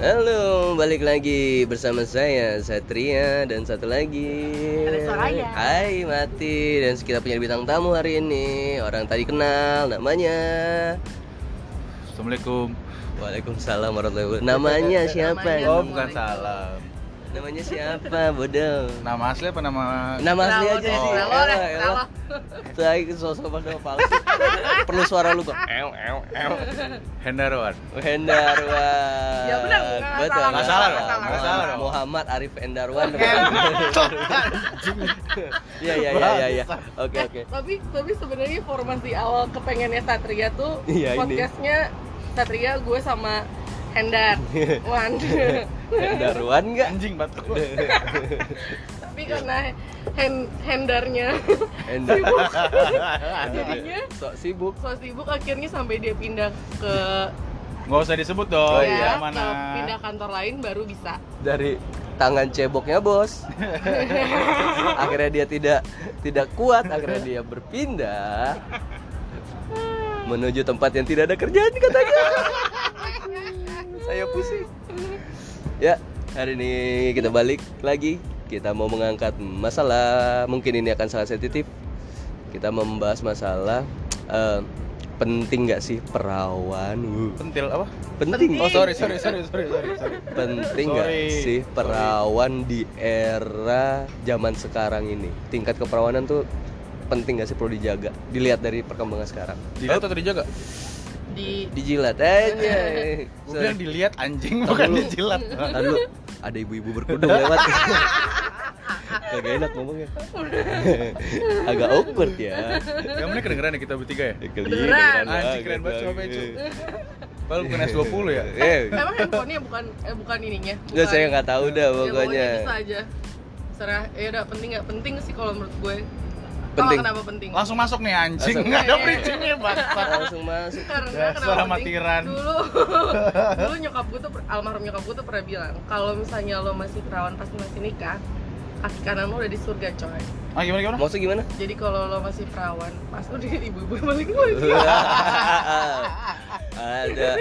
Halo, balik lagi bersama saya Satria dan satu lagi. Hai Mati dan kita punya bintang tamu hari ini. Orang tadi kenal namanya. Assalamualaikum. Waalaikumsalam warahmatullahi wabarakatuh. Namanya siapa? Oh, bukan salam. Namanya siapa, bodoh? Nama asli apa nama? Nama asli aja sih. Kenal. Tuh aja sosok pada palsu. Perlu suara lu kok. Ew, ew, ew. Hendarwan. Hendarwan. Ya benar, Betul. salah, nggak salah dong, nggak nggak salah dong. Muhammad Arif Hendarwan. Iya iya iya iya iya. Oke Eh, oke. Tapi tapi sebenarnya formasi awal kepengennya Satria tuh Iya, ini. podcastnya Satria gue sama Hendar. Wan. Hendarwan enggak? Anjing batuk. tapi karena hand, Hendarnya Hendar. jadinya Sok sibuk. so sibuk akhirnya sampai dia pindah ke Nggak usah disebut dong. Oh, iya. ya, Mana? ke pindah kantor lain baru bisa. Dari tangan ceboknya bos. akhirnya dia tidak tidak kuat, akhirnya dia berpindah menuju tempat yang tidak ada kerjaan katanya. Saya pusing. Ya, hari ini kita balik lagi. Kita mau mengangkat masalah, mungkin ini akan sangat sensitif. Kita membahas masalah eh, penting nggak sih perawan? Uh, Pentil apa? penting. Oh sorry sorry sorry sorry sorry. sorry. Penting nggak Sorry. sih perawan di era zaman sekarang ini? Tingkat keperawanan tuh penting nggak sih perlu dijaga? Dilihat dari perkembangan sekarang. Dilihat atau dijaga? Di Dijilat aja. Gue bilang dilihat anjing bukan dulu. dijilat. Lalu ada ibu-ibu berkerudung lewat. Gak enak ngomongnya. Agak awkward ya. Yang mana kedengeran ya kita bertiga ya? Kedengeran. Anjing, keren banget coba, Cu. Padahal bukan S20 ya? Eh, Emang handphonenya bukan eh bukan ininya. Nggak, bukan- saya nggak tahu dah Ya, pokoknya. bisa aja. Serah, ya udah penting nggak penting sih kalau menurut gue. Penting. Kenapa penting? Langsung masuk nih anjing. Langsung. Nggak ada bridging-nya bangsat. Langsung masuk. Karena kenapa penting? amatiran. Dulu, dulu nyokap gue tuh almarhum nyokap gue tuh pernah bilang kalau misalnya lo masih perawan pasti masih nikah, kaki kanan lo udah di surga coy. Ah gimana gimana? Maksud gimana? Jadi kalau lo masih perawan, pas lo di ibu-ibu balik lagi. Ada.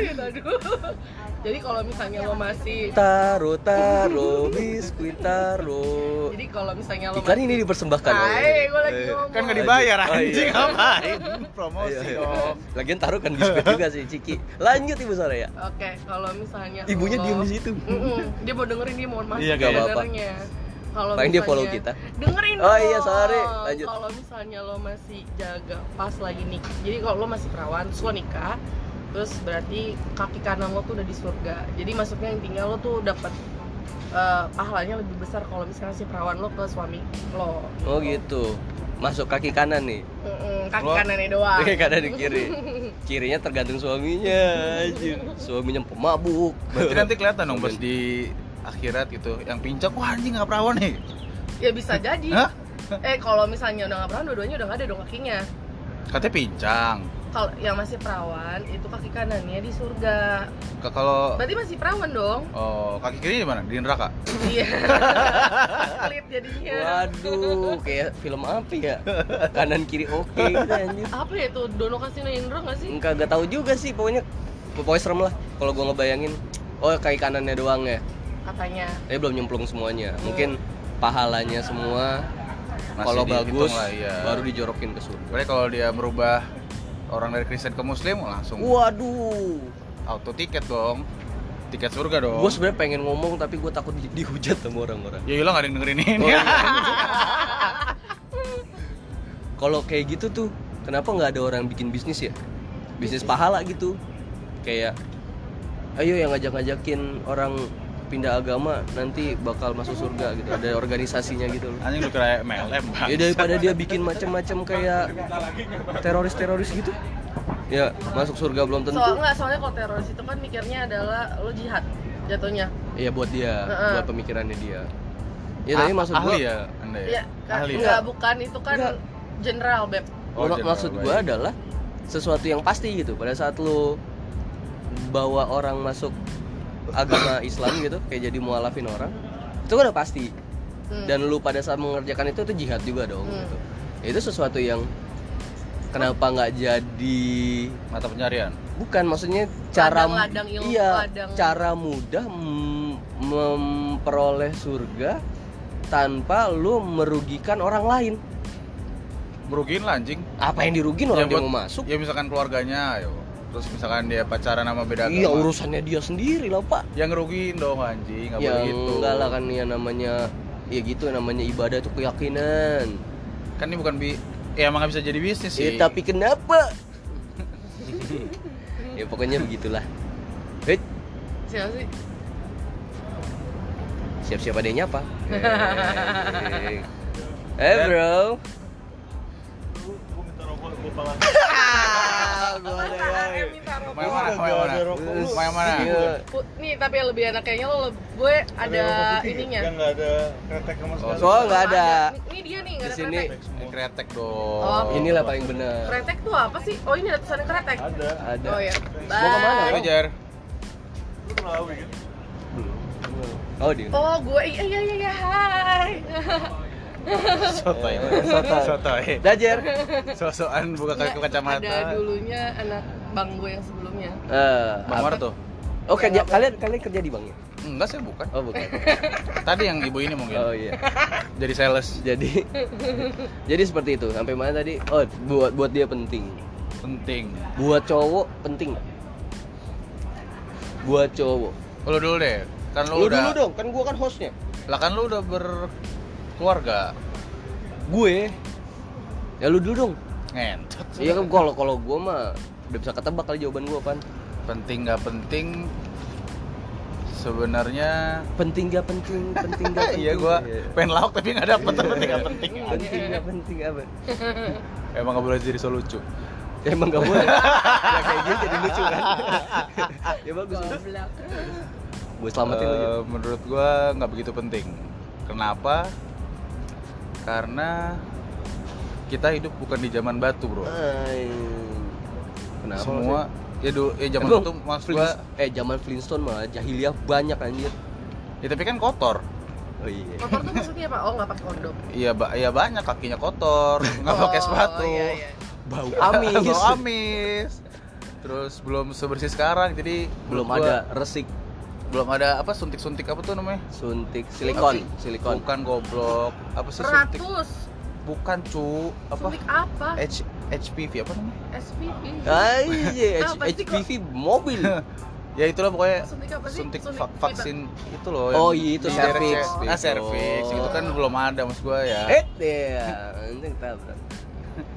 Jadi kalau misalnya lo masih Taro taro biskuit taro. jadi kalau misalnya lo Iklan ini dipersembahkan Hai, gue lagi Eh, ngomong. Kan nggak dibayar Oh, iya. anjing ngapain? Promosi Ayo. Lagian taruh kan biskuit juga sih Ciki. Lanjut Ibu Soraya. Oke, kalau misalnya Ibunya lo- diem di situ. Mm-mm, dia mau dengerin dia mohon maaf Iya, nggak apa-apa. Kalau Paling dia misalnya- follow kita. Dengerin Oh dong. iya, sorry. Lanjut. Kalau misalnya lo masih jaga pas lagi nikah. Jadi kalau lo masih perawan, terus lo nikah, terus berarti kaki kanan lo tuh udah di surga. Jadi maksudnya intinya lo tuh dapat eh, pahalanya lebih besar kalau misalnya si perawan lo ke suami lo. Oh gitu. Masuk kaki kanan nih. Mm-mm, kaki Lo- kanannya doang. Kaki kanan di kiri. Kirinya tergantung suaminya. Anjir. Suaminya pemabuk. Berarti nanti kelihatan dong pas di akhirat gitu yang pincak wah anjing nggak perawan nih ya bisa jadi. Hah? Eh kalau misalnya udah nggak perawan, dua-duanya udah nggak ada dong kakinya. katanya pincang Kalau yang masih perawan itu kaki kanannya di surga. Kalau Berarti masih perawan dong. oh kaki kiri di mana di neraka Iya. Pelit jadinya. Waduh, kayak film apa ya? Kanan kiri oke gitu anjir. Apa ya itu Dono Kasino Indro nggak sih? Enggak gak tahu juga sih pokoknya pokoknya serem lah kalau gua ngebayangin oh kaki kanannya doang ya Katanya. tapi belum nyemplung semuanya mungkin pahalanya semua kalau bagus lah, iya. baru dijorokin ke surga Berarti kalau dia merubah orang dari Kristen ke Muslim langsung waduh. auto tiket dong. Tiket surga dong. Gue sebenarnya pengen ngomong tapi gue takut di- dihujat sama orang-orang. Ya iyalah ada yang dengerin ini. Oh, iya. kalau kayak gitu tuh kenapa nggak ada orang bikin bisnis ya? Bisnis pahala gitu. Kayak ayo yang ngajak-ngajakin orang pindah agama nanti bakal masuk surga gitu ada organisasinya gitu loh anjing lu kira MLM ya daripada dia bikin macam-macam kayak teroris-teroris gitu ya masuk surga belum tentu Soal nggak soalnya kalau teroris itu kan mikirnya adalah lo jihad jatuhnya. Iya buat dia, Heeh. buat pemikirannya dia. Ya tapi Ah- maksud ahli gua, ya anda ya Iya, ahli enggak ya bukan itu kan Enggak. general beb. Oh, general, maksud baik. gua adalah sesuatu yang pasti gitu. Pada saat lu bawa orang masuk agama Islam gitu, kayak jadi mualafin orang, itu kan udah pasti. Hmm. Dan lu pada saat mengerjakan itu itu jihad juga dong. Hmm. Gitu. Itu sesuatu yang kenapa nggak jadi mata pencarian bukan maksudnya cara Ladang-ladang ilmu, iya ladang- cara mudah mem- memperoleh surga tanpa lu merugikan orang lain merugiin lah anjing apa yang dirugin orang Ya, dia buat- mau masuk ya misalkan keluarganya ayo terus misalkan dia pacaran sama beda iya agama. urusannya dia sendiri lah pak. Yang ngerugiin dong anjing. Nggak ya boleh gitu enggak lah kan ya namanya ya gitu namanya ibadah itu keyakinan. Kan ini bukan bi ya emang nggak bisa jadi bisnis ya sih. tapi kenapa? Ya pokoknya begitulah. Hei, siapa sih? Siap-siap ada yang nyapa? Eh bro. Ah, gua ada yang- minta rokok. mau yang mana? Yang iya. Nih tapi yang lebih enak kayaknya lo gue ada ininya. Yang nggak ada kretek sama sekali. soal nggak ada. Ini- dia nih nggak Di ada kretek. Kretek dong. Oh. inilah paling benar kretek tuh apa sih? Oh ini ada tulisannya kretek. Ada. ada. Oh ya Mau ke mana? Jar Lu tahu kan? oh dia oh gue iya iya iya iya, hai sotoy. Sotoy. sotoy. Dajer sosokan buka kaki kacamata ada dulunya anak bang gue yang sebelumnya. Eh bang Mar tuh? Oh kerja kalian kalian kerja di bank ya? Enggak sih bukan. Oh bukan. Tadi yang ibu ini mungkin. Oh iya. Jadi sales. Jadi jadi seperti itu. Sampai mana tadi? Oh buat buat dia penting. Penting. Buat cowok penting. Buat cowok. Lu dulu deh. Kan lu, lu udah dulu dong. Kan gua kan hostnya. Lah kan lu udah berkeluarga gue. Ya lu dulu dong. Ngentot. Iya kan kalau kalau gua mah udah bisa ketebak kali jawaban gua pan penting nggak penting? Sebenarnya penting gak penting? Penting gak penting? iya gua pengen lauk tapi nggak dapet. Penting nggak penting? Penting gak penting apa emang nggak boleh jadi so lucu? Emang gak boleh. Ya kayak gitu jadi lucu kan ya bagus. Gue selamatin Eh, menurut gua nggak begitu penting. Kenapa karena kita hidup bukan di zaman batu bro. Ay, kenapa semua ya dulu ya zaman Emang itu mas gua eh zaman Flintstone mah jahiliyah banyak anjir. Ya tapi kan kotor. Oh iya. Kotor tuh maksudnya apa? Oh nggak pakai kondom. Iya ba iya banyak kakinya kotor nggak Oh, pakai sepatu. iya, iya. bau amis bau amis. terus belum sebersih sekarang jadi belum gua ada resik belum ada apa suntik-suntik apa tuh namanya suntik silikon sih? silikon bukan goblok apa sih suntik Ratus bukan cu apa suntik apa H HPV apa namanya Apa sih kok? HPV mobil. ya itulah pokoknya suntik apa sih suntik Suntik va- kita. vaksin itu loh Oh, iya, itu di cervix. daerah- ah cervix Oh. itu kan belum ada mas gua ya Eh, ya, tabrak.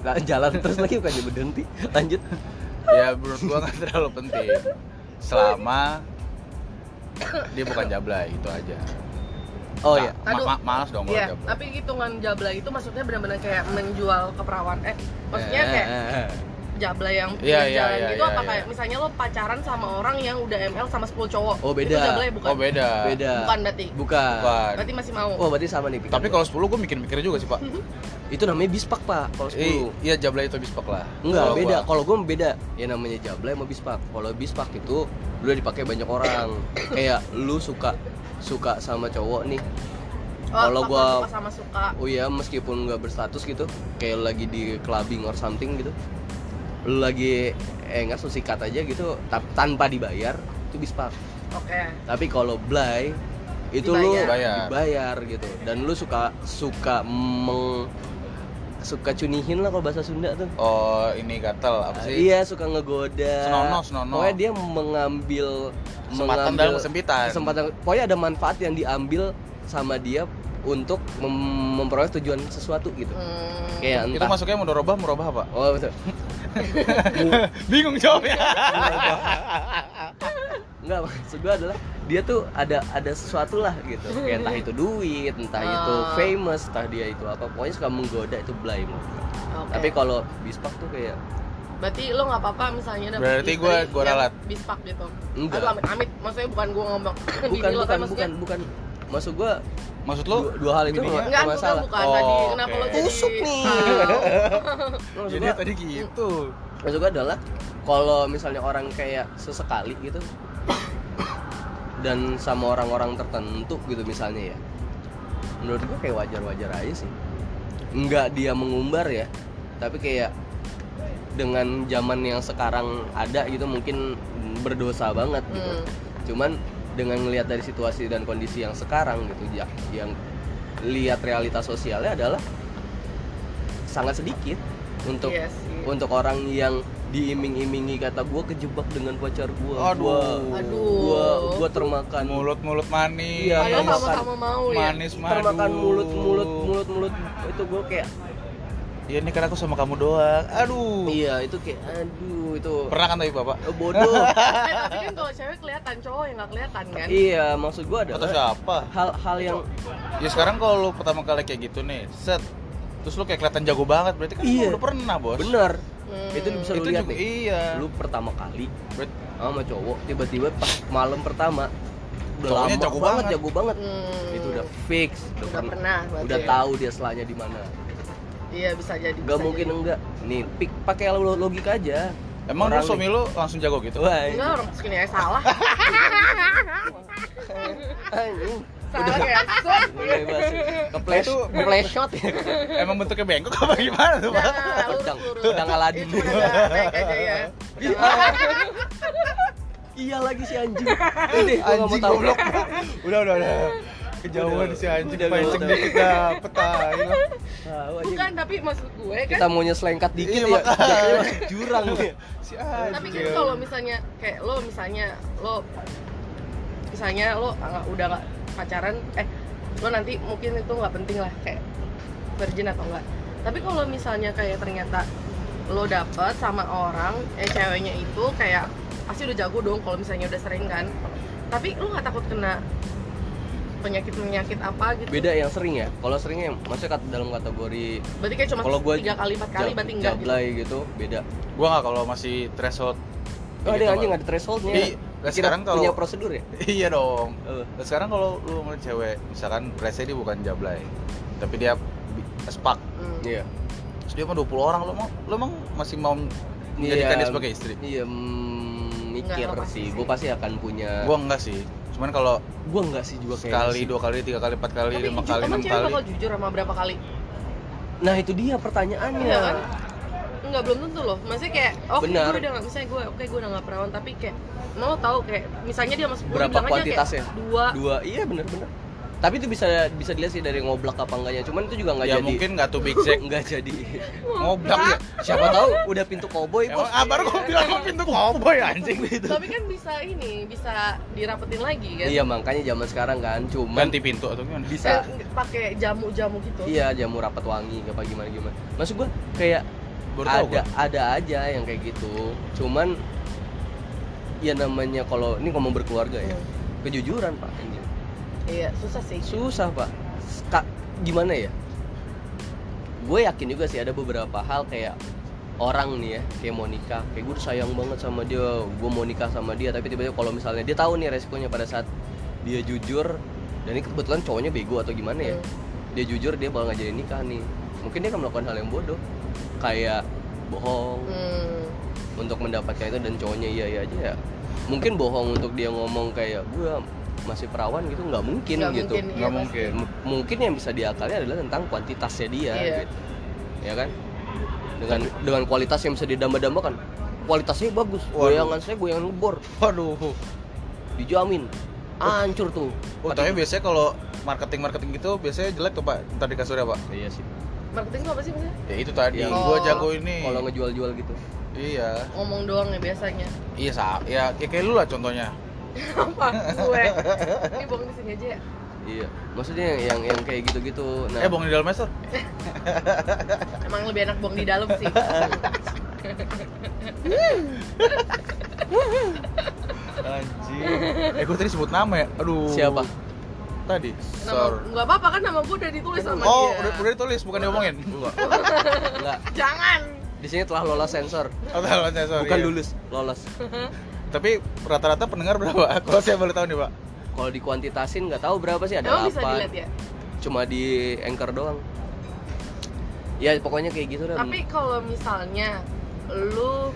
Lah jalan terus lagi bukannya berhenti. Lanjut. ya menurut gua nggak terlalu penting selama dia bukan jablay itu aja Oh Nah, iya. ma- Aduh. ma- malas dong kalau Iya, jablay tapi hitungan jablay itu maksudnya benar-benar kayak menjual keperawan. Eh, maksudnya Eh, kayak jablay yang Iya, pinggir iya, jalan iya, gitu iya, apa iya. kayak misalnya lo pacaran sama orang yang udah ML sama 10 cowok. Oh, beda. Itu jablay bukan? oh beda Beda. Bukan berarti. Bukan. Bukan. Berarti masih mau. Oh, berarti sama nih. tapi kalau 10 gua mikir-mikir juga sih pak itu namanya bispak, Pak. Kalau 10. Eh, iya jablay itu bispak lah Enggak, Kalau beda. Kalau gue beda. Ya namanya jablay sama bispak. Kalau bispak itu lu udah dipakai banyak orang. Kayak lu suka suka sama cowok nih. Oh, kalau gua- suka sama suka. Oh iya, meskipun nggak berstatus gitu, kayak lagi di clubbing or something gitu. Lu lagi eh nggak sikat aja gitu tanpa dibayar, itu bispak. Oke. Tapi kalau blay itu Dibayar. lu Dibayar. dibayar gitu. Dan lu suka suka meng suka cunihin lah kalau bahasa Sunda tuh. oh ini gatel apa sih Iya suka ngegoda. Senonoh, senonoh. Pokoknya dia mengambil kesempatan dalam kesempitan kesempatan. Pokoknya ada manfaat yang diambil sama dia untuk mem- memperoleh tujuan sesuatu gitu. Hmm. Kayak itu entah. masuknya mudorobah murabah apa Oh betul. bingung jawabnya Enggak maksud gua adalah dia tuh ada ada sesuatu lah gitu. Kayak entah itu duit, entah itu Oh. famous, entah dia itu apa. Pokoknya suka menggoda itu gua. Oke. Tapi kalau bispak tuh kayak Berarti lo nggak apa-apa misalnya dapet Berarti gua yang ralat. Bispak gitu. Enggak. Aduh amit amit. Maksudnya bukan gua ngomong bukan lo, bukan tapi maksudnya bukan bukan maksud gua maksud lu dua, dua hal itu nggak Enggak, masalah. bukan Oh, tadi kenapa oke. lo jadi Tusuk nih. Maksud jadi gua- tadi gitu maksud gua adalah kalau misalnya orang kayak sesekali gitu dan sama orang-orang tertentu gitu misalnya ya menurut gua kayak wajar-wajar aja sih nggak dia mengumbar ya tapi kayak dengan zaman yang sekarang ada gitu mungkin berdosa banget gitu Hmm. cuman dengan ngelihat dari situasi dan kondisi yang sekarang gitu ya yang lihat realitas sosialnya adalah sangat sedikit untuk Iya sih. untuk orang yang diiming-imingi kata gua kejebak dengan pacar gua Aduh. gua gua termakan mulut-mulut manis Iya, Padahal makan- sama-sama mau ya. manis madu termakan mulut mulut mulut mulut itu gua kayak Iya ini kan aku sama kamu doang. Aduh. Iya itu kayak aduh itu. Pernah kan tapi bapak? Eh, bodoh. Eh, tapi kan kalau cewek kelihatan, cowok yang nggak kelihatan kan? iya maksud gua atau adalah siapa hal-hal yang ya sekarang kalau lu pertama kali kayak gitu nih set. Terus lu kayak kelihatan jago banget berarti kan Iya. lu udah pernah bos. Benar Hmm. itu bisa lu itu lihat juga nih. iya. Lu pertama kali Berat- sama cowok tiba-tiba pas malam pertama udah Cowoknya lama jago banget banget. jago banget. Hmm. itu udah fix. Udah, udah pernah- pernah berarti udah ya? tahu dia selanya di mana Iya bisa jadi. Gak bisa mungkin jadi. enggak. Nih pik pakai lo- logika aja. Emang lu Orang suami lu langsung jago gitu? Wah Enggak orang segini aja salah. salah ya. Keplesh Itu- kepleset ya emang bentuknya bengkok apa gimana tuh pak Pedang- pedang Aladin. Itu udah aja ya. iya lagi si anjing. Ini gua nggak mau anjing goblok. Udah udah udah kejauhan si anjing udah, pancing dikit dapet tai lah. Tahu, anjing. Bukan, tapi maksud gue kan kita maunya selengkat dikit Iya, ya. jatuhnya masuk jurang nih si tapi kan kalau misalnya kayak lo misalnya lo misalnya lo nggak- udah nggak pacaran eh lo nanti mungkin itu nggak penting lah kayak virgin atau enggak tapi kalau misalnya kayak ternyata lo dapet sama orang eh ceweknya itu kayak pasti udah jago dong kalau misalnya udah sering kan. Tapi lo nggak takut kena penyakit penyakit apa gitu. Beda yang sering ya. Kalau seringnya maksudnya dalam kategori berarti kayak cuma Kalau gua tiga kali empat kali berarti enggak gitu? jablay gitu beda. Gua nggak kalau masih threshold oh Gitu, ada anjing Pak. ada thresholdnya. Iya, nah Kira sekarang kalau- punya prosedur ya? Iya dong. Eh, Nah, sekarang kalau lu ngeliat cewek misalkan say dia bukan jablay tapi dia spak. Hmm. iya. Terus dia mah 20 orang lu mau lu emang masih mau menjadikan Iya. dia sebagai istri? iya mm, mikir Enggak, pasti sih sih. gue pasti akan punya gua enggak sih cuman kalau gue enggak sih juga kayak sekali dua kali tiga kali empat kali tapi lima kali enam kali bakal jujur sama berapa kali nah itu dia pertanyaannya Iya kan? Enggak belum tentu loh. Maksudnya kayak oke Benar. gue udah nggak misalnya gue oke gue udah nggak perawan tapi kayak mau tahu kayak misalnya dia masuk Berapa kuantitasnya? dua dua iya bener-bener tapi itu bisa bisa dilihat sih dari ngoblak apa enggaknya. Cuman itu juga nggak ya jadi. mungkin nggak tuh big Jack. Nggak jadi. Ngoblak ya? Siapa tahu udah pintu koboi bos. Ah baru gua bilang mau pintu cowboy anjing? Tapi kan bisa ini bisa dirapetin lagi kan? Iya makanya zaman sekarang kan cuman ganti pintu atau gimana? Bisa. Eh, pakai jamu-jamu gitu. Iya jamu rapat wangi apa gimana gimana. Maksud gua kayak Baru tahu ada ada aja yang kayak gitu. Cuman ya namanya kalau ini ngomong berkeluarga ya. Hmm. kejujuran pak ini iya susah sih. Susah pak. Kak, gimana ya? Gue yakin juga sih ada beberapa hal kayak orang nih ya kayak mau nikah. Kayak gue sayang banget sama dia gue mau nikah sama dia. Tapi tiba-tiba kalau misalnya dia tahu nih resikonya pada saat dia jujur dan ini kebetulan cowoknya bego atau gimana ya Hmm. dia jujur dia bakal ngajarin nikah nih. Mungkin dia akan melakukan hal yang bodoh. Kayak bohong. Hmm. untuk mendapatkan itu dan cowoknya iya iya aja ya. Mungkin bohong untuk dia ngomong kayak gue masih perawan gitu nggak mungkin Nggak gitu. mungkin, iya, nggak pasti. mungkin M- mungkin yang bisa diakali adalah tentang kuantitasnya dia Iya. gitu. Ya kan? Dengan dengan kualitas yang bisa didamba-dambakan. Kualitasnya bagus Waduh. goyangan saya goyangan ngebor. Waduh. Dijamin. Hancur tuh. Oh tapi biasanya kalau marketing marketing gitu biasanya jelek tuh pak. Ntar di kasurnya pak. Iya sih. Marketing itu apa sih maksudnya? Ya itu tadi Yang- gua Oh. jago ini. Kalau ngejual-jual gitu. Iya. Ngomong doang ya biasanya. Iya sa ya, ya kayak lu lah contohnya apa gue. Ini bohong di sini aja ya. Iya maksudnya yang yang kayak gitu-gitu nah. Eh bong di dalam master emang lebih enak bohong di dalam sih. Anjing. Eh gua tadi sebut nama ya? Aduh. Siapa? Tadi nama Sor nggak apa-apa kan nama gue udah ditulis sama oh dia. udah, udah ditulis bukan diomongin? Enggak. Enggak. Jangan. Di sini telah lolos sensor. Oh salah saya sorry bukan ya. lulus lolos tapi rata-rata pendengar berapa? Kalau saya boleh tahu nih pak. Kalau dikuantitasin nggak tahu berapa sih ada emang bisa delapan. dilihat ya? Cuma di anchor doang. Ya pokoknya kayak gitu dah tapi kalau misalnya lu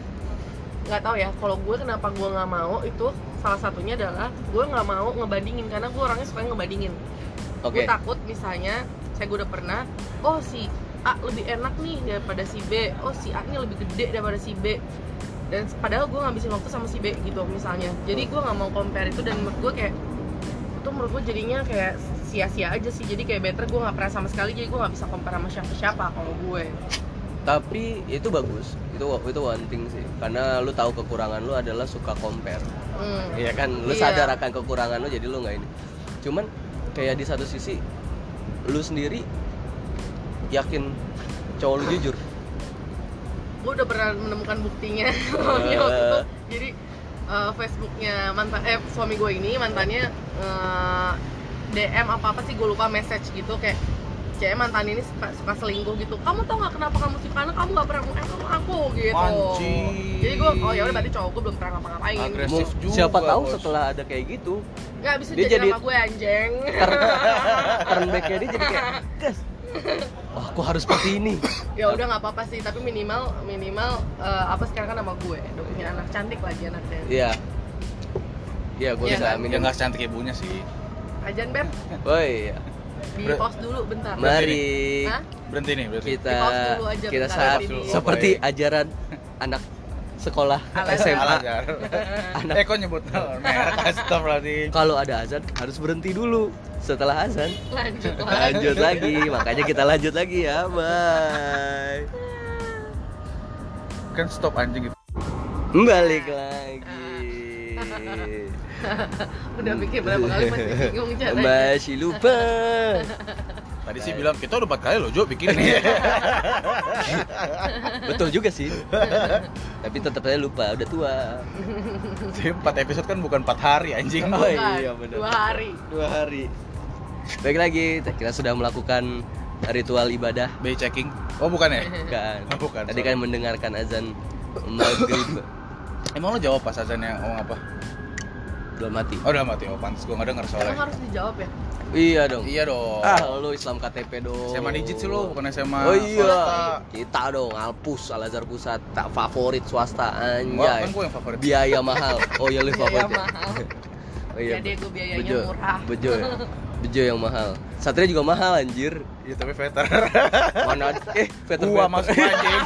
nggak tahu ya kalau gue kenapa gue nggak mau itu salah satunya adalah gue nggak mau ngebandingin karena gue orangnya suka ngebandingin. Oke. gue takut misalnya saya gue udah pernah oh si A lebih enak nih daripada si B oh si A nya lebih gede daripada si B dan padahal gue ngabisin waktu sama si B gitu misalnya. Jadi gue nggak mau compare itu dan menurut gue kayak itu menurut gue jadinya kayak sia-sia aja sih. Jadi kayak better gue nggak pernah sama sekali jadi gue nggak bisa compare sama siapa siapa kalau gue. Tapi itu bagus. Itu itu one thing sih. Karena lu tahu kekurangan lu adalah suka compare. Hmm. Iya kan? Lu Iya. sadar akan kekurangan lu jadi lu nggak ini. Cuman kayak di satu sisi lu sendiri yakin cowok lu jujur gue udah pernah menemukan buktinya. Waktu itu. Jadi eh, Facebooknya mantan eh suami gue ini mantannya eh, DM apa apa sih gue lupa message gitu kayak cewek mantan ini suka, suka selingkuh gitu. Kamu tau nggak kenapa kamu suka? Karena kamu nggak pernah eh sama aku gitu. Anjing. jadi gue oh ya udah berarti cowok gue belum pernah ngapa-ngapain. Agresif. Mau- juga, siapa tahu bos. setelah ada kayak gitu nggak bisa Dia jadi jadi- sama gue anjing. turn backnya dia jadi kayak gas wah aku harus seperti ini. Ya udah nggak apa-apa sih tapi minimal minimal eh, apa sekarang kan sama gue udah punya anak cantik lagi anaknya. Iya. Iya gue Iya bisa kan? Ya nggak secantik ibunya sih. ajan beb? Oh iya di pause dulu bentar. Mari. Hah? Berhenti nih berarti. kita Di-pause dulu aja kita bentar, saat seperti ajaran anak sekolah. Al-Azhar. SMA Al-Azhar. Anak. Eh kok nyebut merek Astagfirullahaladzim. Kalau ada azan harus berhenti dulu. Setelah azan. Lanjut lagi. Lanjut lagi. Makanya kita lanjut lagi ya. Bye. Kan stop anjing gitu balik lagi. Udah pikir berapa kali masih bingung caranya masih lupa Tadi sih bilang kita udah empat kali loh Jo bikin ini betul juga sih. Tapi tetap aja lupa udah tua. Jadi empat episode kan bukan empat hari anjing. Oh, Bukan, iya, bener. dua hari. Dua hari. Baik lagi kita sudah melakukan ritual ibadah. Bay checking. Oh bukan ya? kan Oh, bukan, tadi sorry. kan mendengarkan azan maghrib. Emang lo jawab pas azannya ngomong apa? Belum mati. Oh udah mati, oh pantas gue gak denger emang soalnya harus dijawab ya? Iya dong. Iya dong. Ah lu Islam KTP dong. SMA digit sih lo, bukan SMA oh iya. swasta. kita dong Alpus Al Azhar Pusat. Tak favorit swasta Wah, anjay kan gue yang favorit. Biaya mahal. Oh iya lu biaya favorit ya? mahal. Oh iya. Ya deh gue biayanya bejo. murah. Bejo ya? Bejo yang mahal. Satria juga mahal anjir. Iya tapi veter. Mana ada- eh veter Gua masuk anjing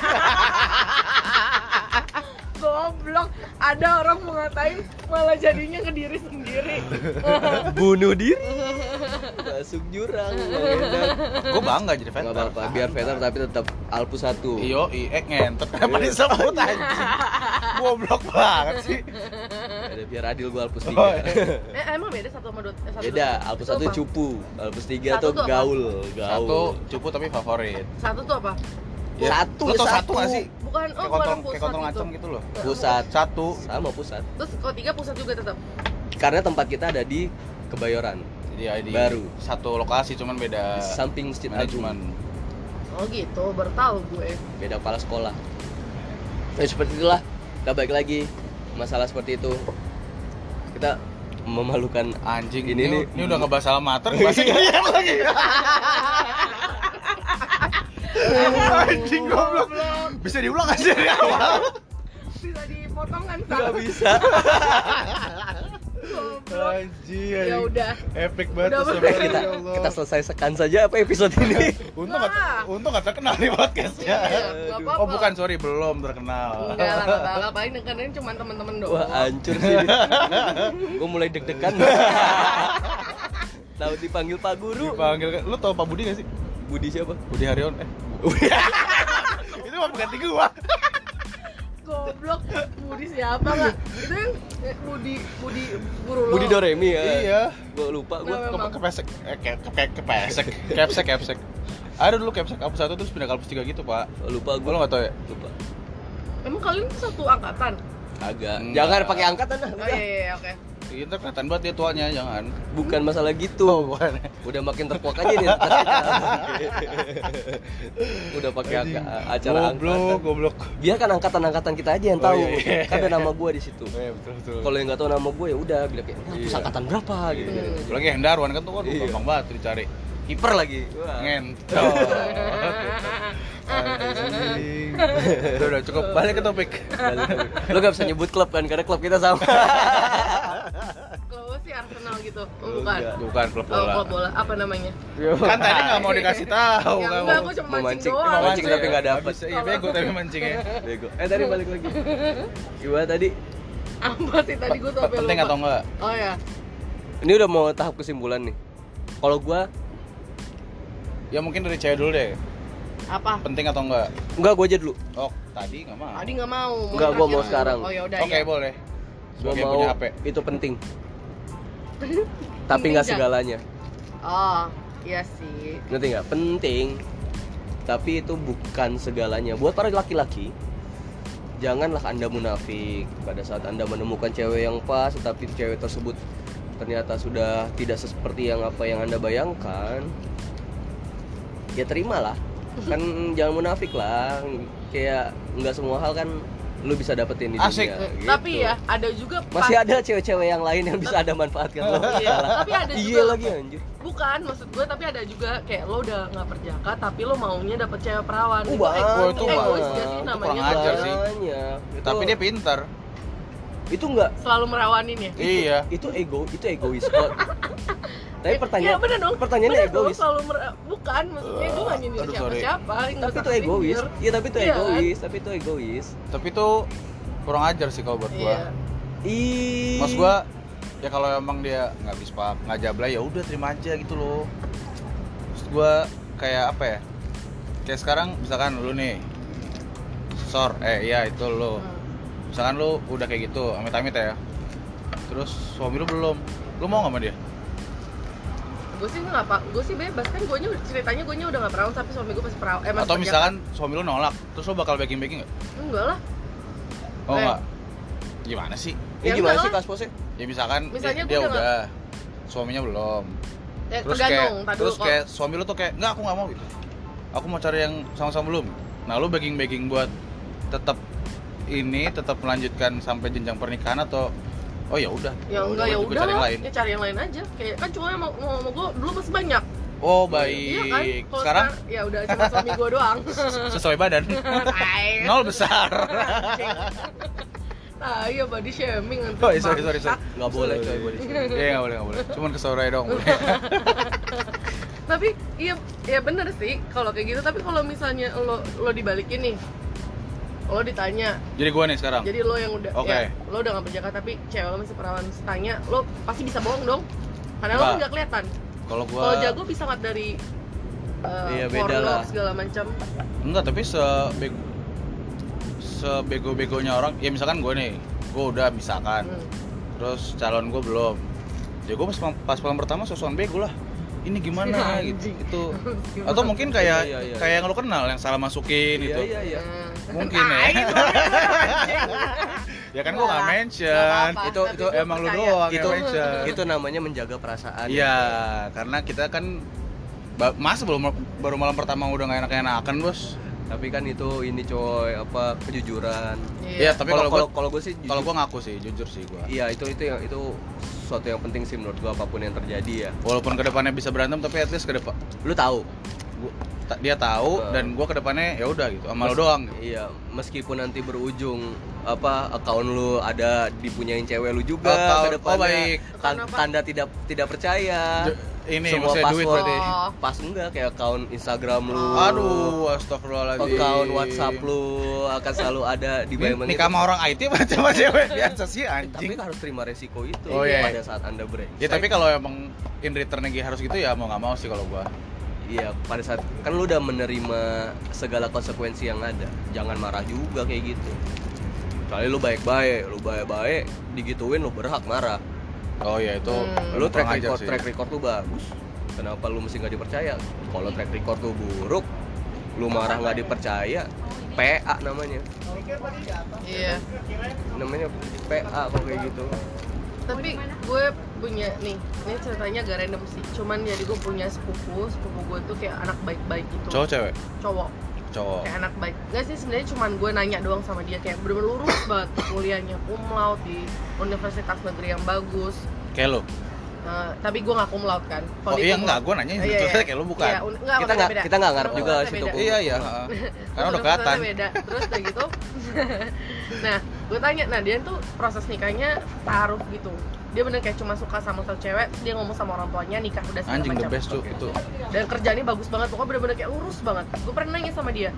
goblok. Ada orang mau ngatain malah jadinya ke diri sendiri. Bunuh diri. Masuk jurang. Gue bangga jadi veter apa-apa biar veter tapi tetap Alpus satu. Iyo, i, eh ngentot. Kenapa Iya. disebut anjing? Goblok banget sih. Ada biar adil gua Alpus Oh, tiga eh emang beda satu sama dua eh, satu beda Alpus itu satu cupu. Alpus tiga tuh apa? gaul Satu gaul cupu tapi favorit. Satu tuh apa Satu, Lo tau satu. satu. gak sih? bukan oh Kayak bukan pusat kayak kontol gitu. gitu loh. Pusat. Satu. Sama pusat. Terus kalau tiga pusat juga tetap karena tempat kita ada di Kebayoran. Iya di Baru. satu lokasi cuman beda di samping Masjid Agung. manajemen. Oh gitu. Baru tahu gue. Beda kepala sekolah. Ya seperti itulah. Kita balik lagi. Masalah seperti itu. Kita memalukan. Anjing Ini ini, nih. ini udah ngebahas alamater bahasa kalian lagi. Anjing goblok. Bisa diulang aja dari awal. bisa dipotong kan nggak Sam? bisa Goblok. Anjing. ya udah Epic banget tuh Oke, kita kita selesaikan saja apa episode ini Untung gak, untung gak terkenal nih podcastnya. Iya, nggak apa-apa. Oh bukan, sorry belum terkenal. enggak lah enggak paling dengerin cuma temen-temen doang wah hancur sih gue mulai deg-degan tahu dipanggil Pak Guru Dipanggil, lu tau Pak Budi gak sih? Budi siapa Budi Haryon. Eh, itu mah ganti gua. goblok Budi siapa nggak itu yang eh, Budi Budi guru lo Budi Doremi ya Iya. gue lupa Nggak, Ke, kepesek, eh, ke, ke, kepesek, kepsek, kepsek. Ada dulu kepsek apa satu terus pindah ke Alpus tiga gitu pak. lupa Gue lo nggak tau ya? lupa emang kalian tuh satu angkatan agak Enggak. jangan pakai angkatan lah oh udah. iya iya oke Itu kelihatan banget dia tuanya, jangan. bukan masalah gitu Oh, bukan. udah makin terkuak aja nih kita. udah pakai acara goblok, angkatan goblok. biarkan angkatan-angkatan kita aja yang Oh, tahu iya, iya. kan ada nama gue di situ Oh, iya, betul betul. kalau yang nggak tahu nama gue ya udah bilang kayak "Nah, Iya. angkatan berapa gitu Hmm. Lagi Hendarwan kan tuh waduh, Iya. gampang banget dicari. kiper lagi Wah. Ngentot. Anjing. Udah, udah cukup. Balik ke topik. lo gak bisa nyebut klub kan karena klub kita sama gue sih Arsenal gitu Oh, bukan Enggak. Bukan klub Oh, bola. klub bola apa namanya? Kan tadi nggak mau dikasih tahu. ya enggak, mau. gue cuma mancing, mancing. doang. Mau mancing tapi nggak dapet. Habis, Iya bego tapi mancingnya. Bego. Eh tadi balik lagi. Gimana tadi? Apa sih tadi gue sampai Penting lupa. atau enggak? Oh ya. Ini udah mau tahap kesimpulan nih. Kalau gua Ya mungkin dari cewek dulu deh. Apa? Penting atau enggak? enggak gua aja dulu. Oh, tadi nggak mau. Tadi nggak mau. Enggak, gua mau sekarang. Oh ya udah Oke, ya. boleh. Gua Sebagai mau punya HP. itu penting. Tapi nggak segalanya. Oh, iya sih. Ngerti nggak? Penting. Tapi itu bukan segalanya. Buat para laki-laki, janganlah anda munafik pada saat anda menemukan cewek yang pas, tetapi cewek tersebut ternyata sudah tidak seperti yang apa yang anda bayangkan. Ya terimalah. Kan jangan munafik lah. Kayak nggak semua hal kan lu bisa dapetin di Asik. dunia. gitu. Tapi ya ada juga masih ada cewek-cewek yang lain yang bisa ada manfaatkan lo. Iya, tapi ada Iya juga lagi anjir. bukan maksud gue tapi ada juga kayak lo udah nggak perjaka tapi lo maunya dapet cewek perawan Oh, Itu ego- itu egois gak sih Itu namanya kurang ajar sih. Itu- Tapi dia pintar. Itu enggak selalu merawanin ya Iya. itu ego itu egois kok tapi pertanyaan ya, bener dong pertanyaannya Bener dong, egois selalu mer- bukan maksudnya gue gak nyindir siapa sorry. siapa tapi itu egois iya tapi itu Iya kan? egois tapi itu egois Tapi itu kurang ajar sih kalau buat gua. iya ih Mas gua ya kalau emang dia nggak bispak nggak jablay ya udah terima aja gitu loh. Maksud gua kayak apa ya? Kayak sekarang misalkan lu nih sor eh iya itu lo Hmm. Misalkan lu udah kayak gitu amit-amit ya. Terus suami lu belum. Lu mau nggak sama dia? Gue sih nggak apa gue sih bebas. Kan gue ceritanya gue udah nggak perawan tapi suami gue masih perawan eh masih atau misalkan suami lu nolak terus lu bakal baking baking nggak? Enggak lah. Oh Eh. nggak. Gimana sih? Ini Ya gimana enggak sih kasposnya ya misalkan Misalnya dia, dia udah udah. suaminya belum. Ya, terus tergantung kayak tadi terus dulu, kayak suami lu tuh kayak nggak aku nggak mau gitu. Aku mau cari yang sama-sama belum. Nah lu baking baking buat tetap ini tetap melanjutkan sampai jenjang pernikahan atau oh ya udah? Ya enggak ya udah cari yang lain. ya cari yang lain aja. Kayak kan cuma mau mau sama gue dulu masih banyak. Oh iya kan? baik. Kalau sekarang? ya udah cuma suami gue doang. Sesuai badan. Nol besar. Ah iya body shaming nanti oh sorry sorry sorry. Nggak boleh coy boleh Iya nggak boleh nggak boleh. Cuman kesorai dong tapi iya iya bener sih kalau kayak gitu. Tapi kalau misalnya lo lo dibalikin nih lo ditanya jadi gua nih sekarang jadi lo yang udah Oke. ya, lo udah gak berjaka tapi cewek lo masih perawan tanya lo pasti bisa bohong dong karena lo Enggak. nggak kelihatan kalau gua kalau jago bisa nggak dari uh, Iya, beda lah. segala macam Enggak, tapi sebego sebego-begonya orang, ya misalkan gue nih, gue udah misalkan, Hmm. terus calon gue belum, ya gue pas pas malam pertama sosokan bego lah. Ini gimana gitu, itu atau mungkin kayak Iya, iya, iya. kayak yang lo kenal yang salah masukin iya gitu. iya iya Hmm. Mungkin ya. Ya kan gue nggak mention. apa-apa, Itu- tapi itu gua emang lu doang itu mention. itu namanya menjaga perasaan Iya, karena kita kan masa belum baru malam pertama udah nggak enak-enakan bos. tapi kan itu ini coy apa kejujuran Iya, tapi kalau kalau gua- kalau gue sih Kalau jujur- gue ngaku sih, jujur sih gue. iya itu itu yang itu sesuatu yang penting sih menurut gue apa pun yang terjadi ya Walaupun ke depannya bisa berantem, tapi at least ke depan lu tahu gua- ta- dia tahu Betul. dan gue ke depannya ya udah gitu sama lo doang gitu. Iya, meskipun nanti berujung apa account lu ada dipunyain cewek lu juga Account- ke depannya. oh, baik. Tan- Kenapa? tanda tidak tidak percaya. J- ini Semua maksudnya duit password. berarti Oh. Pas enggak kayak account Instagram lu. Aduh astagfirullahaladzim Account WhatsApp lu akan selalu ada di ini bayang nikah sama orang IT apa sama cewek biasa sih Tapi anjing harus terima resiko itu Oh, iya. pada saat anda break. ya tapi kalau emang in return lagi harus gitu ya mau nggak mau sih kalau gua Iya, pada saat kan lu udah menerima segala konsekuensi yang ada. Jangan marah juga kayak gitu. Kali lu baik-baik, lu baik-baik, digituin lu berhak marah. oh ya itu Hmm. lu track record sih. track record tuh bagus kenapa lu mesti nggak dipercaya kalau track record tuh buruk lu marah nggak dipercaya PA namanya iya namanya PA kok kayak gitu tapi gue punya nih ini ceritanya gak random sih. Cuman jadi gue punya sepupu sepupu gue tuh kayak anak baik-baik gitu. Cowok cewek? Cowok. Cowok. Kayak anak baik. Nggak sih sebenarnya cuman gue nanya doang sama dia. Kayak bener lurus banget kuliahnya. Cum laude di universitas negeri yang bagus. Kayak lo Eh, tapi gue nggak cum laude kan. Oh dia iya enggak gua nanya Iya, itu iya. kayak lo bukan. Iya, enggak, kita nggak kita nggak ngarep juga situ beda. iya iya. Heeh. karena udah kelihatan. beda. Terus udah gitu nah gue tanya nah dia tuh proses nikahnya taruh gitu dia bener kayak cuma suka sama satu cewek terus dia ngomong sama orang tuanya nikah udah segala Anjing the macam. best tuh itu. dan kerjanya bagus banget pokoknya bener-bener kayak lurus banget. Gue pernah nanya sama dia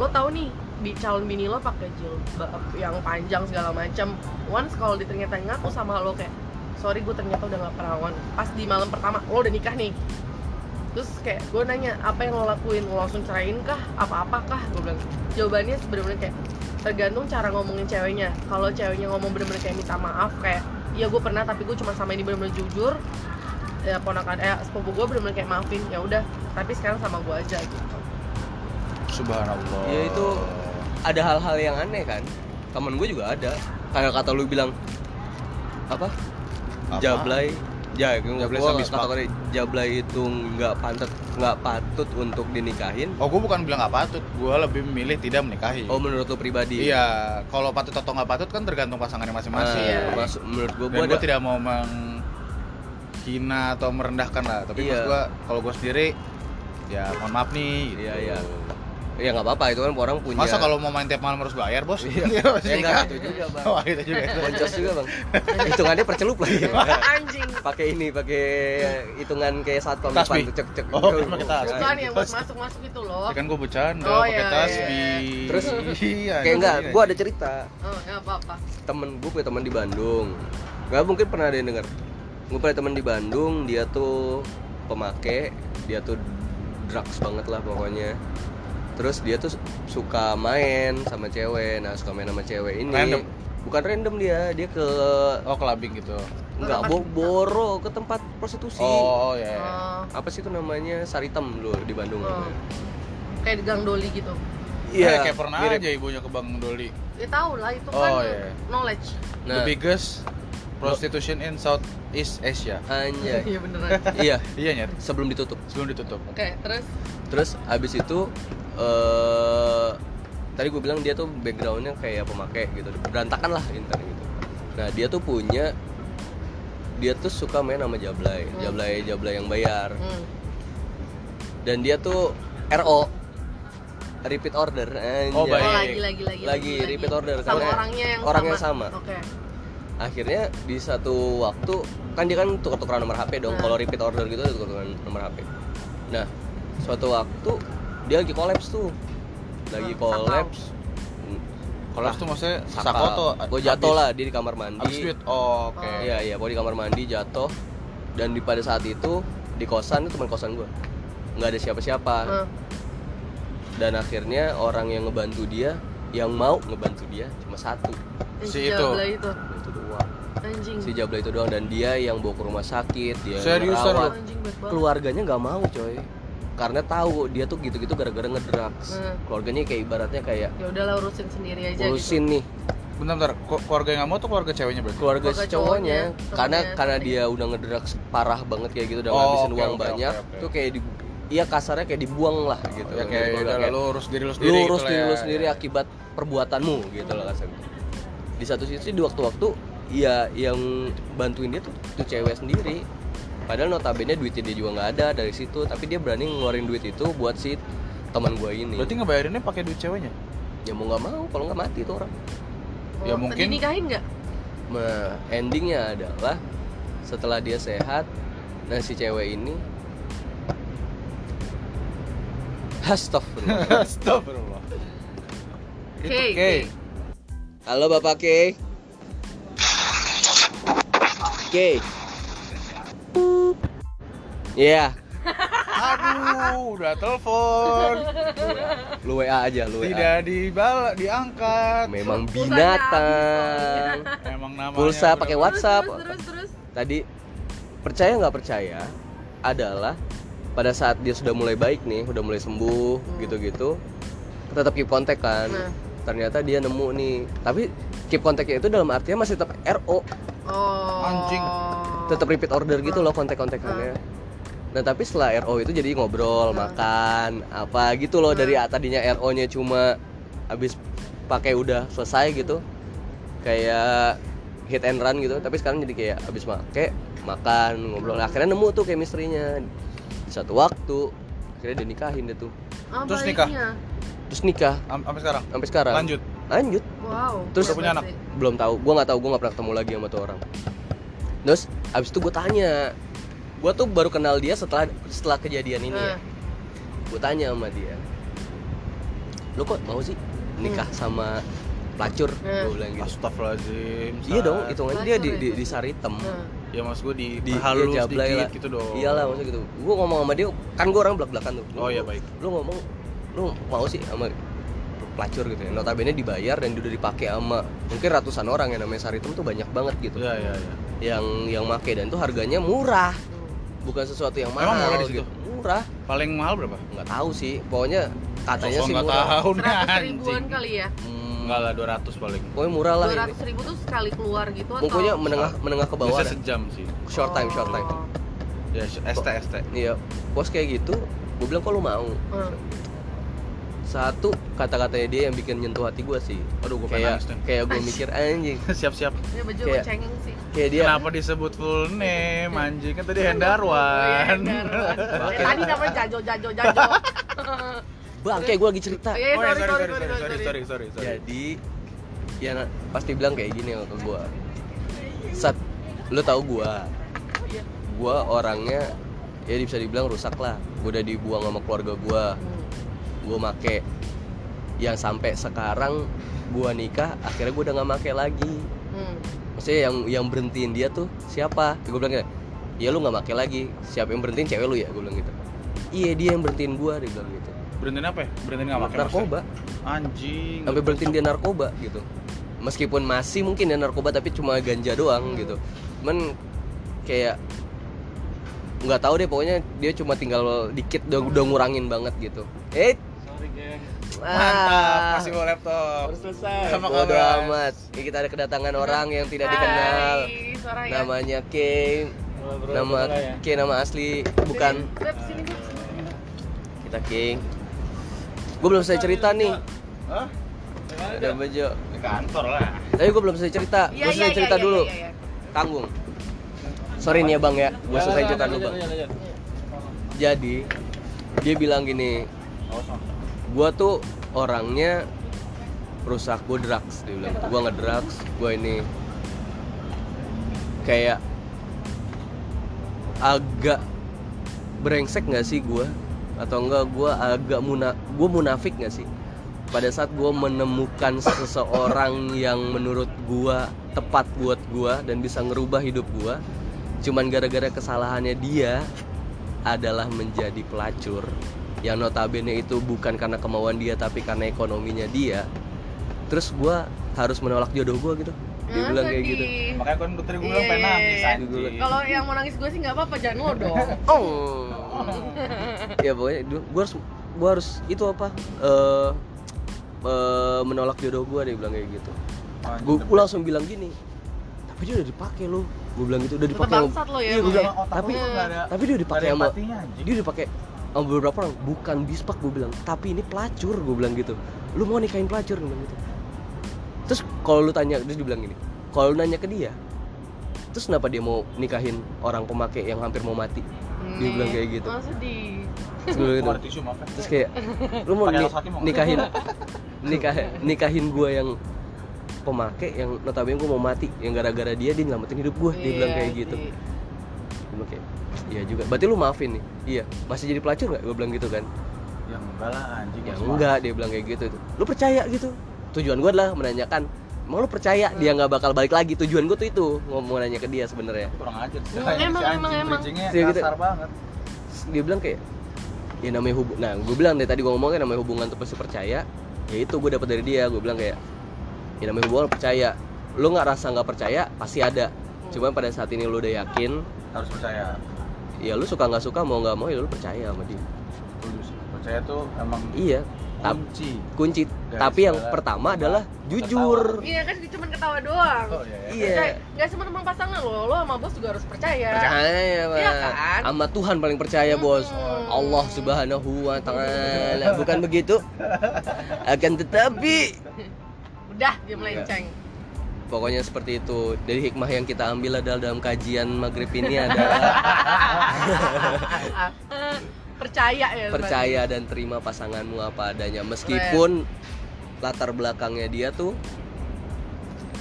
lo tahu nih di calon bini lo pakai jilbab yang panjang segala macam. Once kalau dia ternyata ngaku sama lo kayak sorry gue ternyata udah gak perawan. Pas di malam pertama lo udah nikah nih? Terus kayak gue nanya apa yang lo lakuin? Lo langsung ceraiin kah? Apa apa kah? Gue bilang jawabannya bener-bener kayak tergantung cara ngomongin ceweknya. Kalau ceweknya ngomong bener-bener kayak minta maaf kayak iya gue pernah tapi gue cuma sama ini bener-bener jujur. Ya ponakan eh sepupu gue bener-bener kayak maafin ya udah. Tapi sekarang sama gue aja gitu. Subhanallah. Ya, itu ada hal-hal yang aneh kan? Temen gue juga ada. Kayak kata lu bilang apa? Apa? jablay ya gue sama kata kata jablay itu nggak pantat nggak patut untuk dinikahin Oh, gue bukan bilang nggak patut, gue lebih memilih tidak menikahi. oh menurut lu pribadi Iya, kalau patut atau nggak patut kan tergantung pasangannya masing-masing. Iya. masuk menurut gue gue ada tidak mau menghina atau merendahkan lah. Tapi Iya. gue, kalau gue sendiri, ya mohon maaf nih. Gitu. Iya, iya. Ya nggak apa-apa itu kan orang punya Masa kalau mau main tiap malam harus bayar bos? Iya. Pasti Ya, enggak, itu juga, Bang. Oh itu juga. boncos juga bang hitungannya percelup lagi anjing pakai ini pakai hitungan kayak Tasbih. depan tuh cek cek Oh, pakai tasbih. bukan yang buat masuk-masuk itu loh Ya kan gue bercanda, Oh, pakai iya, tasbih. Terus, iya, kayak enggak iya. gue ada cerita oh ya apa-apa temen gue punya teman di Bandung nggak mungkin pernah ada yang denger gue punya teman di Bandung dia tuh pemakai dia tuh drugs banget lah pokoknya terus dia tuh suka main sama cewek nah suka main sama cewek ini Random? bukan random dia dia ke Oh clubbing gitu. nggak bo boro ke tempat prostitusi Oh ya. Oh, apa sih itu namanya Saritem dulu di Bandung oh. kayak di gang doli gitu Iya, kayak pernah mirip. aja ibunya ke Bang Doli. ya tahu lah itu Oh, kan iya. knowledge nah The biggest prostitution in Southeast Asia. anjay iya beneran iya Iya nyet, Oh. sebelum ditutup sebelum ditutup. oke terus terus abis itu eh tadi gue bilang dia tuh backgroundnya kayak pemakai gitu berantakan lah intinya gitu nah dia tuh punya dia tuh suka main sama jablay Hmm. jablay jablay yang bayar hmm. dan dia tuh RO repeat order anjay. Oh, oh baik. lagi lagi lagi Lagi, repeat order, sama karena orangnya yang orang sama, yang sama. oke akhirnya di satu waktu kan dia kan tuker-tukeran nomor HP dong Hmm. kalau repeat order gitu dia tuker-tukeran nomor HP nah suatu waktu dia lagi kolaps tuh lagi kolaps Kalau tuh maksudnya. Sako tuh gue jatuh lah dia di kamar mandi duit. Oh, oke. Oh. iya iya pokoknya di kamar mandi jatuh dan di pada saat itu di kosan itu teman kosan gue nggak ada siapa-siapa Hmm. dan akhirnya orang yang ngebantu dia yang mau ngebantu dia cuma satu Si itu. Jabla itu itu doang anjing si Jabla itu doang dan dia yang bawa ke rumah sakit dia yang Seriusan, ngerawat. anjing keluarganya nggak mau coy karena tahu dia tuh gitu-gitu gara-gara ngedrugs Hmm. keluarganya kayak ibaratnya kayak ya udahlah urusin sendiri aja gitu urusin nih Bentar, bentar. Keluarga yang nggak mau tuh keluarga ceweknya berarti? keluarga si Keluarga cowoknya cowoknya, karena karena dia udah ngedrugs parah banget kayak gitu udah Oh, ngabisin oke, uang oke, banyak oke, oke. tuh kayak di iya kasarnya kayak dibuang lah gitu. Ya kayak udah bilang lu urus diri lu kayak, sendiri lu gitu urus diri ya. lu sendiri akibat perbuatanmu gitu lah kasarnya di satu sisi di waktu-waktu ya yang bantuin dia tuh tuh cewek sendiri. Padahal notabene duitnya dia juga nggak ada dari situ tapi dia berani ngeluarin duit itu buat si teman gue ini. Berarti ngebayarinnya pakai duit ceweknya? ya mau nggak mau kalau nggak mati tuh orang. Oh, Ya, mungkin- tadi nikahin nggak? Nah, endingnya adalah setelah dia sehat, nah si cewek ini Astagfirullah. Astagfirullah. Itu Oke, K. oke. Halo Bapak K. K. Iya, Aduh, udah telepon. lu WA aja, lu WA. Tidak dibal diangkat. Memang binatang. Emang namanya. Pulsa pakai WhatsApp. terus terus terus Tadi percaya nggak percaya adalah pada saat dia sudah mulai baik nih, udah mulai sembuh Hmm. gitu-gitu, tetap keep kontak kan. Nah. Ternyata dia nemu nih, tapi keep kontaknya itu dalam artian masih tetap RO, oh Anjing. tetap repeat order gitu loh kontak-kontakannya. Nah tapi setelah RO itu jadi ngobrol, Hmm. makan, apa gitu loh dari tadinya RO-nya cuma habis pakai udah selesai gitu, kayak hit and run gitu, tapi sekarang jadi kayak habis pakai makan ngobrol. Nah, akhirnya nemu tuh chemistry-nya satu waktu, akhirnya dia nikahin deh tuh, Ah, Terus nikah? terus nikah. Am- Sampai sekarang. sampai sekarang. Lanjut. Lanjut, wow. Terus Udah punya anak? belum tahu, gua nggak tahu, gua nggak pernah ketemu lagi sama tuh orang. terus abis itu gue tanya. Gue tuh baru kenal dia setelah setelah kejadian ini ya. Nah, gue tanya sama dia. Lo kok mau sih nikah sama pelacur? Hmm. gue bilang gitu. Astagfirullahaladzim iya dong hitungannya dia di, di, di Saritem nah. Ya mas gue di, di halus ya, dikit lah. gitu dong. Iyalah maksudnya gitu. Gue ngomong sama dia kan gue orang belak belakan tuh. Oh iya baik. Lu ngomong lu mau sih sama pelacur gitu ya. Notabene dibayar dan udah dipakai sama mungkin ratusan orang yang namanya Saritem tuh banyak banget gitu. Iya iya iya. Yang yang make dan tuh harganya murah. Bukan sesuatu yang Emang mahal murah di situ? gitu. Murah. Paling mahal berapa? nggak tahu sih. Pokoknya katanya Sosok sih nggak murah. tahu nih ribuan kali ya? Hmm, Enggak lah 200 paling. Pokoknya murah lah dua ini ratus ribu tuh sekali keluar gitu atau pokoknya menengah menengah ke bawah dah. sejam sih. Short time short time. Oh. Ya ST ST iya. Bos kayak gitu gue bilang kok lu mau? Hmm. satu kata-katanya dia yang bikin nyentuh hati gue sih. Aduh gue pengen kayak kayak gue mikir anjing. Siap-siap. Ya baju Kayak- gue cengeng sih. kayak dia Kenapa disebut full name anjing? Kan tadi Oh Hendarwan. Hendarwan. Eh, tadi namanya Jajo Jajo Jajo. Bang kayak gue lagi cerita. Iya, Oh ya sorry, sorry sorry, sorry sorry sorry, sorry sorry sorry. sorry. Jadi ya pasti bilang kayak gini ke gue saat lu tahu gue Iya. gue orangnya ya bisa dibilang rusak lah. Gue udah dibuang sama keluarga gue gue make. Yang sampai sekarang gue nikah akhirnya gue udah nggak make lagi. Hmm. maksudnya yang yang berhentiin dia tuh siapa? Gue bilang gitu ya lu nggak make lagi. Siapa yang berhentiin? Cewek lu ya gue bilang gitu. Iya dia yang berhentiin gue dia bilang gitu Berhentiin apa ya? Berhentiin nggak pakai narkoba. Anjing sampai berhentiin dia narkoba gitu. Meskipun masih mungkin dia narkoba tapi cuma ganja doang Hmm. gitu. Cuman kayak nggak tahu deh pokoknya dia cuma tinggal dikit udah, udah ngurangin banget gitu. Eh. Sorry geng. Mantap, kasih bawa laptop. Baru selesai. Bodo kabar? amat. Ini kita ada kedatangan orang yang tidak dikenal. Hai, suara ya. namanya K. Nama ya? K nama asli bukan. Kita King gue belum selesai cerita nih. Hah? ada bejo Di kantor lah. Tapi gue belum selesai cerita. Iya, gue iya, selesai iya, cerita iya, dulu. iya, iya. tanggung. Sorry nih ya bang ya. Gue Ya, selesai cerita dulu bang. jadi dia bilang gini gue tuh orangnya rusak gue drugs. Dia bilang gue ngedrugs gue ini kayak agak brengsek nggak sih gue atau enggak gue agak muna gue munafik nggak sih pada saat gue menemukan seseorang yang menurut gue tepat buat gue dan bisa ngerubah hidup gue cuman gara-gara kesalahannya dia adalah menjadi pelacur yang notabene itu bukan karena kemauan dia tapi karena ekonominya dia terus gue harus menolak jodoh gue gitu dia Ah, bilang kayak gitu. Makanya kan tadi gue bilang Iya, pengen iya, nangis iya. Kalau yang mau nangis gue sih nggak apa-apa, jangan lo dong. oh ya pokoknya gue harus gue harus itu apa eh eh, menolak jodoh gue dia bilang kayak gitu. Anjing, gue the langsung bilang gini tapi dia udah dipakai lo gue bilang gitu udah dipakai lo ya. iya gue bilang tapi ada tapi dia udah dipakai sama dia udah pakai sama beberapa orang bukan bispak gue bilang. Tapi ini pelacur gue bilang gitu. Lu mau nikahin pelacur? Gue bilang gitu. Terus kalau lu tanya dia bilang gini kalau lu nanya ke dia terus kenapa dia mau nikahin orang pemakai yang hampir mau mati? Dia Nih. bilang kayak gitu. Oh, sedih. terus gue bilang gitu. Ya. terus kayak lu mau ni- nikahin nikah nikahin gue yang pemakai yang notabene gue mau mati. Yang gara-gara dia dia nyelamatin hidup gue dia bilang Iya kayak gitu. sih. gue bilang kayak iya juga. Berarti lu maafin nih? Iya. Masih jadi pelacur nggak? Gue bilang gitu kan? Ya enggak lah anjing ya enggak dia bilang kayak gitu. Lu percaya gitu? Tujuan gue adalah menanyakan emang lu percaya dia nggak bakal balik lagi tujuan gue tuh itu ngomong nanya ke dia sebenarnya kurang ajar sih. Emang, Si emang, anjing emang, Iya, gitu. kasar banget. Dia bilang kayak ya namanya hubung nah gue bilang dari tadi gue ngomong kan namanya hubungan tuh pasti percaya ya itu gue dapat dari dia gue bilang kayak ya namanya hubungan percaya lu nggak rasa nggak percaya pasti ada cuman pada saat ini lu udah yakin Harus percaya. ya lu suka nggak suka mau nggak mau ya lu percaya sama dia. Percaya tuh emang iya tap- kunci. kunci Dari tapi yang pertama adalah jujur Iya kan cuma ketawa doang. Oh iya. iya. iya Percaya- Nggak cuma pasangan lo, lo sama bos juga harus percaya. percaya Pak. Iya kan? sama Tuhan paling percaya bos Hmm. Allah subhanahu wa ta'ala bukan begitu akan tetapi Udah, dia melenceng. pokoknya seperti itu dari hikmah yang kita ambil adalah dalam kajian maghrib ini adalah percaya ya. Percaya dan terima pasanganmu apa adanya. Meskipun latar belakangnya dia tuh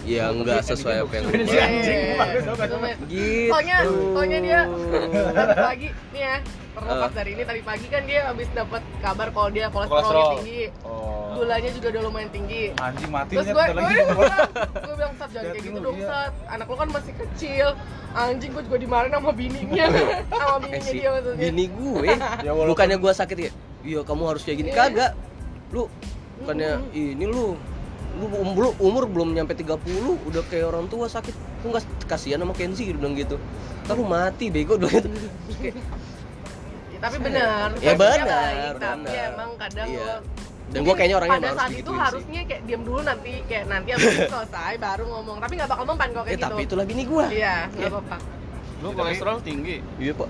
ya nggak sesuai apa yang anjing, Iya. Lumayan. gitu. Soalnya, soalnya dia pagi nih ya terlepas dari ini tadi pagi kan dia habis dapat kabar kalau dia kolesterolnya Kolesterol. tinggi. Oh. gulanya juga udah lumayan tinggi. Anjing mati terus gue gue bilang gue bilang sat jangan kayak gitu dong iya. sat. Anak lo kan masih kecil. Anjing gue juga dimarahin sama bininya. Sama eh bininya si dia maksudnya. bini gue Ya, walaupun- bukannya gua sakit ya? Iya kamu harus kayak gini. Iya. kagak. Lu bukannya ini lu. Lu umur, umur belum nyampe 30 udah kayak orang tua sakit. Lu nggak kasihan sama Kenzi dia bilang gitu. Ntar lu mati bego. Dulu gitu. Ya, tapi benar Ya, benar, tapi emang kadang Iya. lo dan gua kayaknya orangnya pada saat harus itu harusnya kayak diam dulu nanti kayak nanti abis itu selesai baru ngomong tapi nggak bakal mempan kok eh kayak tapi gitu itulah bini gua iya nggak Iya. apa-apa Lu kolesterol tinggi. iya pak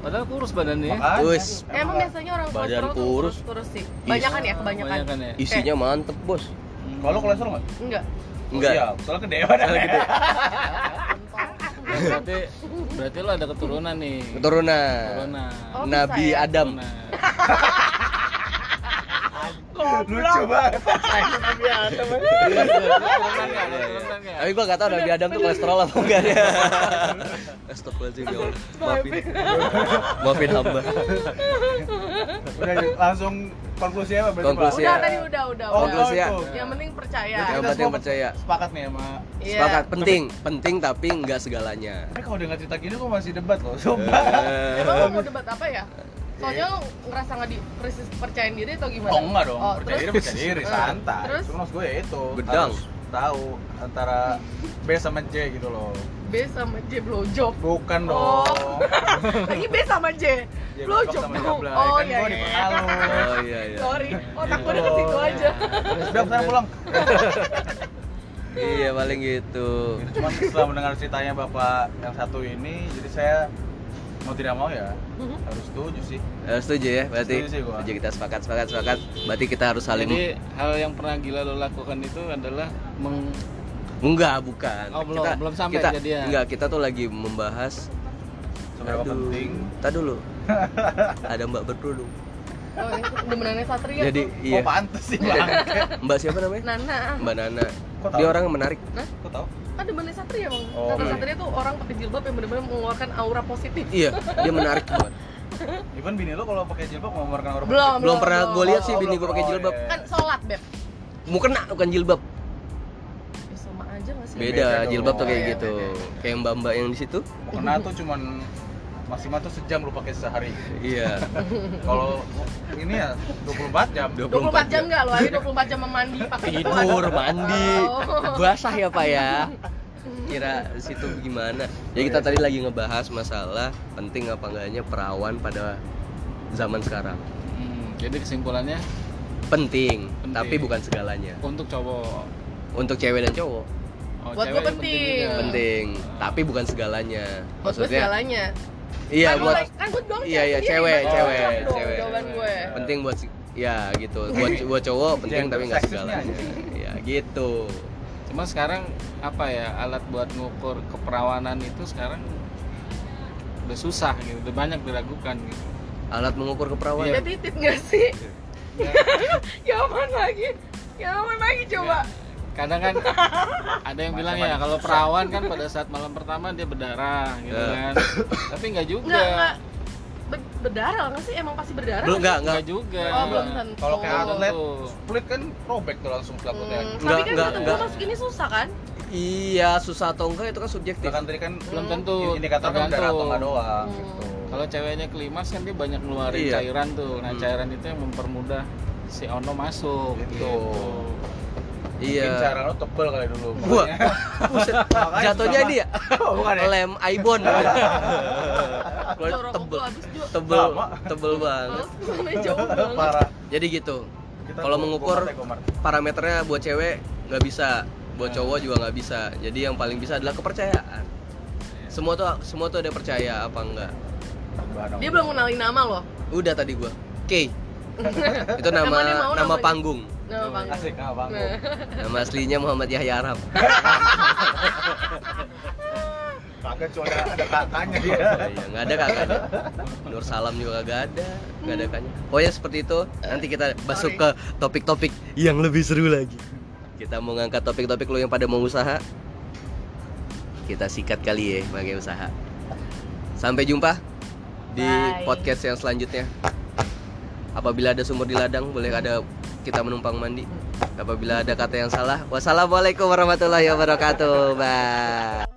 Padahal kurus badannya. ya. Makanya, Wis. emang biasanya orang Badan kolesterol tuh kurus. kurus sih kebanyakan ya kebanyakan Kebanyakan ya. isinya mantep bos Hmm. Kalau kolesterol nggak? enggak enggak soalnya gede badannya. gede. Berarti berarti lu ada keturunan nih. keturunan Keturunan. Oh, Nabi ya? Adam Keturunan. Lucu banget. Nggak? Nggak? tapi gua gak tau Nabi Adam tuh kolesterol apa enggak ya Astagfirullahaladzim ya Allah maafin maafin hamba Udah langsung konklusi apa berarti? Konklusi udah ya. tadi udah udah Oh, udah Konklusi ya. itu. yang penting percaya Yang penting percaya. Sepakat nih sama Iya. sepakat penting penting tapi enggak segalanya Tapi kalau dia nggak cerita gini kok masih debat loh, sumpah. Eh, emang mau debat apa ya soalnya lo ngerasa nggak di krisis kepercayaan diri atau gimana Oh enggak dong, Oh, percaya diri percaya diri, Eh, santai. terus Cuma maksud gue ya itu, Gedang. harus tahu antara B sama J gitu loh. B sama J blowjob Bukan Oh. dong. lagi B sama J J blowjob dong jablay. oh kan iya iya oh iya iya sorry otak gue udah ke situ aja Sudah sana pulang. iya paling gitu Gitu, Cuman setelah mendengar ceritanya bapak yang satu ini, jadi saya mau tidak mau ya harus setuju sih. Eh, setuju ya berarti Setuju sih gua. setuju kita sepakat sepakat sepakat berarti kita harus saling Jadi hal yang pernah gila lo lakukan itu adalah meng enggak bukan Oh, belum- belum sampai kita, kejadian. enggak kita tuh lagi membahas Seberapa Aduh, penting tak dulu ada mbak berkerudung oh demenannya Satria jadi tuh. iya Kok pantes sih bang? mbak siapa namanya Nana mbak Nana Kok tahu? dia orang yang menarik Kok tau? Kan demennya Satria bang. Oh, Tante iya. Satria tuh orang pakai jilbab yang benar-benar mengeluarkan aura positif. Iya dia menarik banget Even bini lo kalau pakai jilbab mau mengeluarkan orang belum belum pernah gue lihat Oh, sih bini gue pakai Oh, jilbab. Iya. kan sholat beb. Mau kena bukan jilbab. Ya, sama aja nggak sih? Beda Beda jilbab tuh kayak Iya, gitu. beda. kayak mbak mbak yang di situ. Mau kena tuh cuman maksimal tuh sejam lu pakai sehari. iya. Kalau ini ya 24 jam. 24 jam nggak lo? Hari 24 jam memandi pakai itu tidur mandi. Oh. basah ya pak ya? Kira situ gimana? Ya kita tadi lagi ngebahas masalah penting apa enggaknya perawan pada zaman sekarang. Hmm, jadi kesimpulannya? Penting, Penting. tapi bukan segalanya. Untuk cowok. Untuk cewek dan cowok. Oh, Buat cewek gua penting. juga. penting tapi bukan segalanya. Buat gue segalanya iya kan buat gua- kan gue doang iya, iya, cewek, cewek, dong cewek. jawaban gue penting buat ya gitu. Buat buat cowok penting Gender tapi nggak segalanya ya gitu. Cuma sekarang apa ya alat buat ngukur keperawanan itu sekarang udah susah gitu udah banyak diragukan gitu. Alat mengukur keperawanan? Ya titit nggak sih? Ya aman lagi. Ya aman lagi coba kadang kan ada yang bilang ya kalau perawan kan pada saat malam pertama dia berdarah gitu Ya. kan tapi nggak juga nggak nggak Ber- berdarah nggak sih emang pasti berdarah belum nggak nggak nggak juga oh belum tentu Kalau kayak atlet Tuh. split kan robek tuh langsung selaputnya. Hmm, Nggak, tapi kan nggak, kata nggak. masuk ini susah kan iya susah atau enggak itu kan subjektif Bahkan tadi kan belum Hmm. tentu indikator kan berdarah atau nggak doang Hmm. gitu. kalau ceweknya klimaks kan dia banyak ngeluarin Iya. cairan tuh nah Hmm. cairan itu yang mempermudah si ono masuk Gitu. gitu, Mungkin iya cara lo tebel kali dulu. Makanya jatuhnya dia. Oh, bukan ya? lem Aibon. Gua tebel. gua tebel. Tebel banget. Parah. jadi gitu. Kalau mengukur- go- parameternya buat cewek nggak bisa. Buat Nah. cowok juga nggak bisa. Jadi yang paling bisa adalah kepercayaan. Semua tuh semua tuh ada percaya apa enggak dia belum kenalin nama loh. Udah tadi gua. K itu nama nama panggung Nama Panggung. Asik nama Panggung. Nah. Nama aslinya Muhammad Yahya Arab. Kagak cuma ada, kakaknya dia. Oh, iya, nggak ada kakaknya. Nur Salam juga nggak ada, nggak ada kakaknya. ya seperti itu. Nanti kita masuk ke topik-topik yang lebih seru lagi. Kita mau ngangkat topik-topik lo yang pada mau usaha. Kita sikat kali ya bagi usaha. Sampai jumpa di Bye. podcast yang selanjutnya. Apabila ada sumur di ladang, boleh ada kita menumpang mandi. Apabila ada kata yang salah wassalamualaikum warahmatullahi wabarakatuh. Bye.